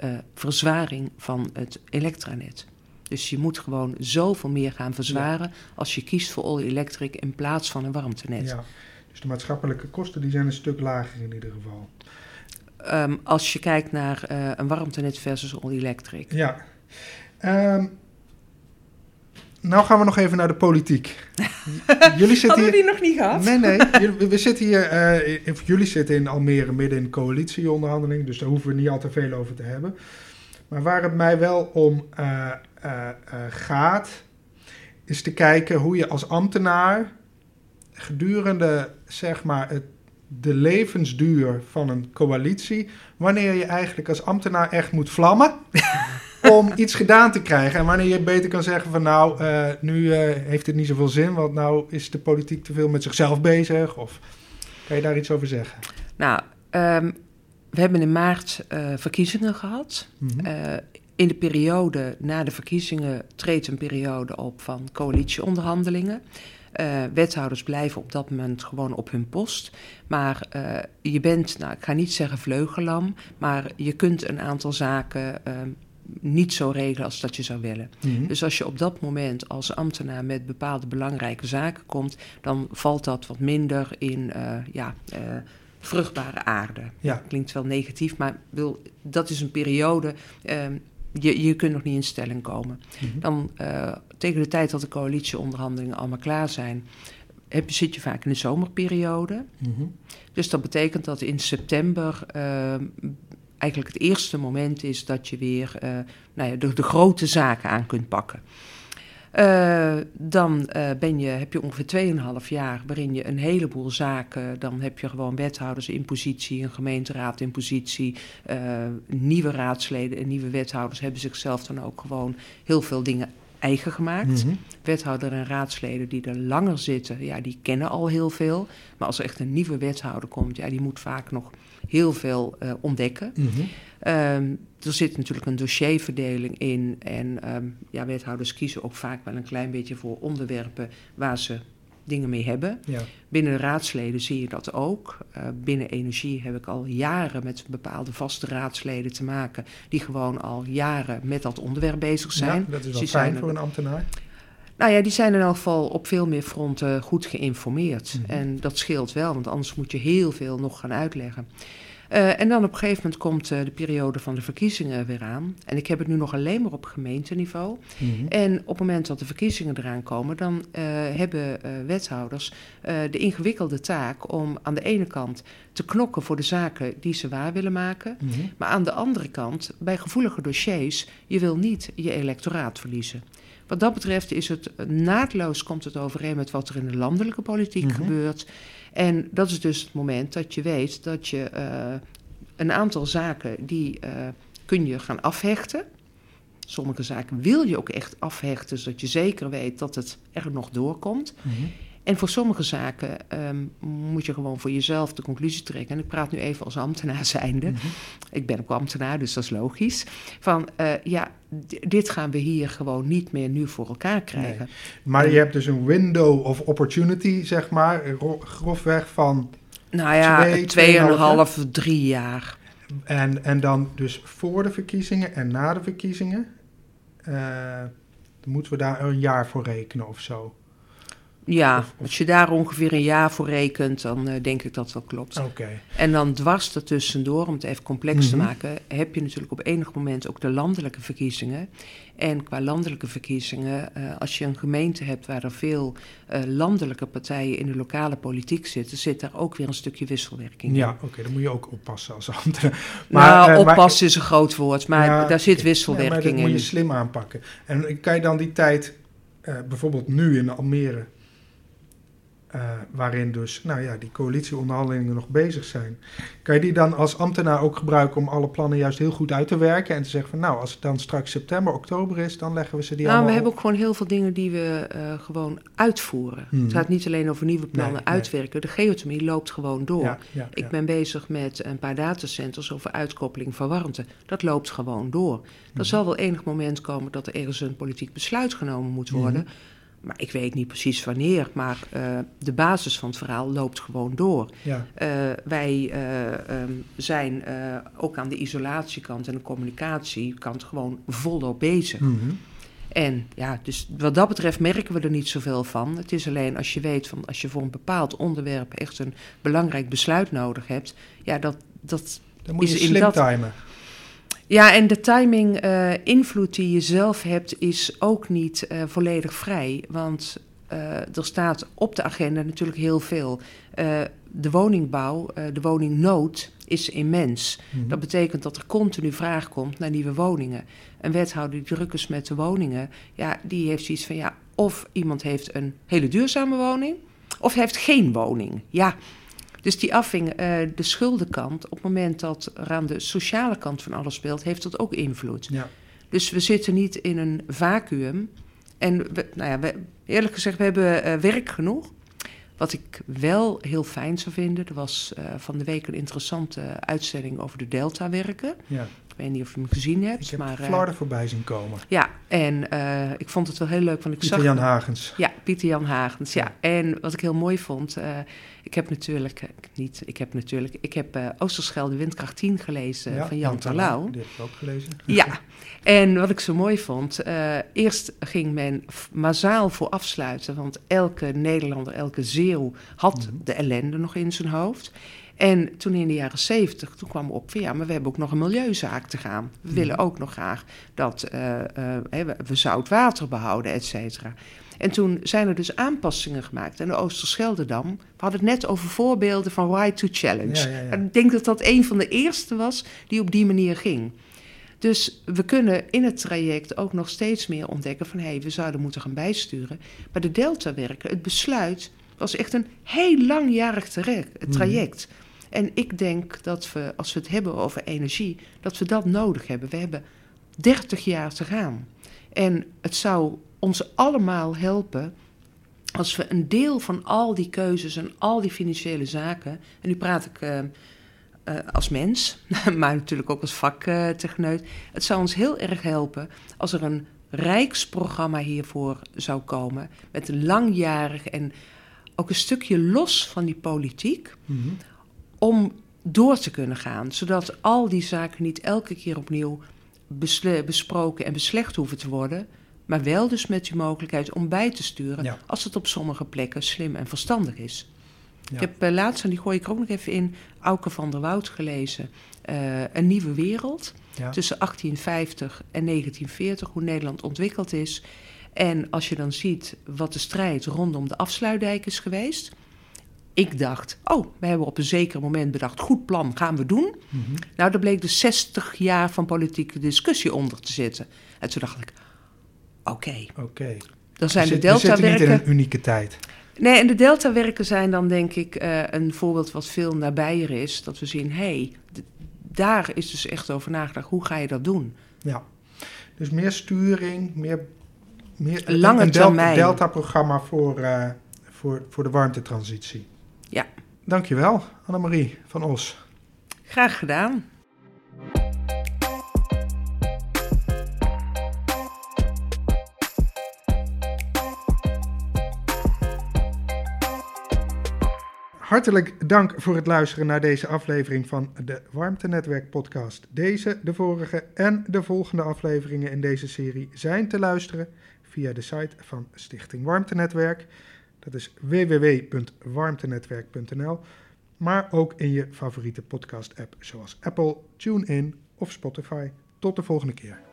eh, verzwaring van het elektranet. Dus je moet gewoon zoveel meer gaan verzwaren als je kiest voor all electric in plaats van een warmtenet. Ja. Dus de maatschappelijke kosten die zijn een stuk lager in ieder geval. Ehm, als je kijkt naar eh, een warmtenet versus all electric. Ja. Ehm, nou gaan we nog even naar de politiek. [laughs] jullie zitten Hadden we hier... die nog niet gehad? Nee, nee. [laughs] jullie- We zitten hier, of jullie zitten in Almere midden in coalitieonderhandeling, dus daar hoeven we niet al te veel over te hebben. Maar waar het mij wel om eh, eh, gaat, is te kijken hoe je als ambtenaar gedurende zeg maar, het, de levensduur van een coalitie, wanneer je eigenlijk als ambtenaar echt moet vlammen [laughs] om iets gedaan te krijgen. En wanneer je beter kan zeggen van nou, eh, nu eh, heeft het niet zoveel zin, want nou is de politiek te veel met zichzelf bezig. Of kan je daar iets over zeggen? Nou, ehm, we hebben in maart eh, verkiezingen gehad. Mhm. In de periode na de verkiezingen treedt een periode op van coalitieonderhandelingen. Wethouders blijven op dat moment gewoon op hun post. Maar je bent, nou, ik ga niet zeggen vleugelam, maar je kunt een aantal zaken ehm, niet zo regelen als dat je zou willen. Mhm. Dus als je op dat moment als ambtenaar met bepaalde belangrijke zaken komt, dan valt dat wat minder in eh, ja, eh, vruchtbare aarde. Ja. Klinkt wel negatief, maar bedoel, dat is een periode. ehm, je, je kunt nog niet in stelling komen. Mhm. Dan eh, tegen de tijd dat de coalitieonderhandelingen allemaal klaar zijn, heb je, zit je vaak in de zomerperiode. Mhm. Dus dat betekent dat in september ehm, eigenlijk het eerste moment is dat je weer eh, nou ja, de, grote zaken aan kunt pakken. Eh, dan eh, ben je, heb je ongeveer 2,5 jaar waarin je een heleboel zaken. Dan heb je gewoon wethouders in positie, een gemeenteraad in positie. nieuwe raadsleden en nieuwe wethouders hebben zichzelf dan ook gewoon heel veel dingen eigen gemaakt Mhm. wethouder en raadsleden die er langer zitten, ja, die kennen al heel veel. Maar als er echt een nieuwe wethouder komt, ja, die moet vaak nog heel veel eh, ontdekken. Mhm. Ehm, er zit natuurlijk een dossierverdeling in. En ehm, ja, wethouders kiezen ook vaak wel een klein beetje voor onderwerpen waar ze dingen mee hebben. Ja. Binnen de raadsleden zie je dat ook. Eh, binnen energie heb ik al jaren met bepaalde vaste raadsleden te maken, die gewoon al jaren met dat onderwerp bezig zijn. Ja, dat is wel fijn zijn voor een ambtenaar. nou ja, die zijn in elk geval op veel meer fronten goed geïnformeerd. Mhm. En dat scheelt wel, want anders moet je heel veel nog gaan uitleggen. Eh, en dan op een gegeven moment komt eh, de periode van de verkiezingen weer aan. En ik heb het nu nog alleen maar op gemeenteniveau. Mhm. En op het moment dat de verkiezingen eraan komen, dan eh, hebben wethouders de ingewikkelde taak om aan de ene kant te knokken voor de zaken die ze waar willen maken. Mhm. Maar aan de andere kant, bij gevoelige dossiers, je wil niet je electoraat verliezen. Wat dat betreft is het naadloos komt het overeen met wat er in de landelijke politiek Mhm. gebeurt. En dat is dus het moment dat je weet dat je eh, een aantal zaken die eh, kun je gaan afhechten. Sommige zaken wil je ook echt afhechten, zodat je zeker weet dat het er nog doorkomt. Mhm. En voor sommige zaken ehm, moet je gewoon voor jezelf de conclusie trekken. En ik praat nu even als ambtenaar zijnde. Mhm. Ik ben ook ambtenaar, dus dat is logisch. Van eh, ja, dit gaan we hier gewoon niet meer nu voor elkaar krijgen. Maar je hebt dus een window of opportunity, zeg maar, ro- grofweg van... Nou ja, Twee, tweeënhalf, drie jaar. En, en dan dus voor de verkiezingen en na de verkiezingen. eh, moeten we daar een jaar voor rekenen of zo. Ja, als je daar ongeveer een jaar voor rekent, dan eh, denk ik dat wel klopt. Oké. En dan dwars ertussendoor, om het even complex te Mhm. maken, heb je natuurlijk op enig moment ook de landelijke verkiezingen. En qua landelijke verkiezingen, eh, als je een gemeente hebt waar er veel eh, landelijke partijen in de lokale politiek zitten, zit daar ook weer een stukje wisselwerking in. Ja, oké, dan moet je ook oppassen als ambtenaar. [laughs] nou, eh, oppassen is een groot woord, maar Ja, daar zit wisselwerking Ja, maar dat moet in. je slim aanpakken. En kan je dan die tijd, bijvoorbeeld nu in Almere, eh, waarin dus nou ja, die coalitieonderhandelingen nog bezig zijn, kan je die dan als ambtenaar ook gebruiken om alle plannen juist heel goed uit te werken en te zeggen van nou, als het dan straks september, oktober is, dan leggen we ze die Nou, we allemaal hebben ook gewoon heel veel dingen die we eh, gewoon uitvoeren. Mhm. Het gaat niet alleen over nieuwe plannen Nee, nee. uitwerken. De geothermie loopt gewoon door. Ja, ja, Ik ja. ben bezig met een paar datacenters over uitkoppeling van warmte. Dat loopt gewoon door. Er Mhm. zal wel enig moment komen dat er ergens een politiek besluit genomen moet worden. Mhm. Maar ik weet niet precies wanneer. Maar eh, de basis van het verhaal loopt gewoon door. ja. Eh, wij eh, ehm, zijn ook aan de isolatiekant en de communicatiekant gewoon volop bezig. Mhm. En ja, dus wat dat betreft merken we er niet zoveel van. Het is alleen als je weet van als je voor een bepaald onderwerp echt een belangrijk besluit nodig hebt. Ja, dat. dat Dan moet je is in dat- timen. Ja, en de timing, eh, invloed die je zelf hebt, is ook niet eh, volledig vrij. Want eh, er staat op de agenda natuurlijk heel veel. De woningbouw, de woningnood is immens. Mhm. Dat betekent dat er continu vraag komt naar nieuwe woningen. Een wethouder die druk is met de woningen, ja, die heeft zoiets van ja, of iemand heeft een hele duurzame woning, of heeft geen woning. Ja. Dus die affing, eh, de schuldenkant, op het moment dat er aan de sociale kant van alles speelt, heeft dat ook invloed. Ja. Dus we zitten niet in een vacuüm. En we, nou ja, we, eerlijk gezegd, we hebben eh, werk genoeg. Wat ik wel heel fijn zou vinden, er was eh, van de week een interessante uitzending over de Delta-werken. ja. Ik weet niet of je hem gezien hebt, Ik heb maar... eh, voorbij zien komen. ja, en eh, ik vond het wel heel leuk, want ik Pieter zag... Jan Hagens. Ja, Pieter Jan Hagens. Ja. En wat ik heel mooi vond, eh, ik heb natuurlijk, niet, ik heb natuurlijk, ik heb Oosterschelde Windkracht 10 gelezen Ja, van Jan Terlouw. Die heb ik ook gelezen. Ja, [laughs] en wat ik zo mooi vond, eerst ging men massaal voor afsluiten, want elke Nederlander, elke Zeeuw had Mhm. de ellende nog in zijn hoofd. En toen in de jaren zeventig, toen kwam op van ja, maar we hebben ook nog een milieuzaak te gaan. We Mhm. willen ook nog graag dat eh, eh, we, we zout water behouden, et cetera. En toen zijn er dus aanpassingen gemaakt. En de Oosterscheldedam, we hadden het net over voorbeelden van Right to Challenge. Ja, ja, ja. En ik denk dat dat een van de eerste was die op die manier ging. Dus we kunnen in het traject ook nog steeds meer ontdekken van... hé, hey, we zouden moeten gaan bijsturen. Maar de deltawerken, het besluit, was echt een heel langjarig tere- Mhm. En ik denk dat we, als we het hebben over energie, dat we dat nodig hebben. We hebben 30 jaar te gaan. En het zou ons allemaal helpen als we een deel van al die keuzes en al die financiële zaken... en nu praat ik eh, eh, als mens, [laughs] maar natuurlijk ook als vaktechneut... het zou ons heel erg helpen als er een rijksprogramma hiervoor zou komen... met een langjarig en ook een stukje los van die politiek... Mhm. Om door te kunnen gaan, zodat al die zaken niet elke keer opnieuw besproken en beslecht hoeven te worden, maar wel dus met die mogelijkheid om bij te sturen Ja. als het op sommige plekken slim en verstandig is. Ja. Ik heb eh, laatst, en die gooi ik ook nog even in, Auke van der Woud gelezen, eh, Een Nieuwe Wereld, Ja. tussen 1850 en 1940, hoe Nederland ontwikkeld is. En als je dan ziet wat de strijd rondom de afsluitdijk is geweest. Ik dacht, oh, we hebben op een zeker moment bedacht, goed plan, gaan we doen. Mhm. Nou, daar bleek dus 60 jaar van politieke discussie onder te zitten. En toen dacht ik, oké, Oké. dan zijn We de zitten niet in deltawerken... een unieke tijd. Nee, en de deltawerken zijn dan denk ik uh, een voorbeeld wat veel nabijer is. Dat we zien, hé, hey, daar is dus echt over nagedacht. Hoe ga je dat doen? Ja, dus meer sturing, meer, meer Lange een termijn. delta-programma voor, uh, voor, voor de warmtetransitie. Dankjewel, Annemarie van Os. Graag gedaan. Hartelijk dank voor het luisteren naar deze aflevering van de Warmtenetwerk podcast. Deze, de vorige en de volgende afleveringen in deze serie zijn te luisteren via de site van Stichting Warmtenetwerk. Dat is www.warmtenetwerk.nl, maar ook in je favoriete podcast app zoals Apple, TuneIn of Spotify. Tot de volgende keer.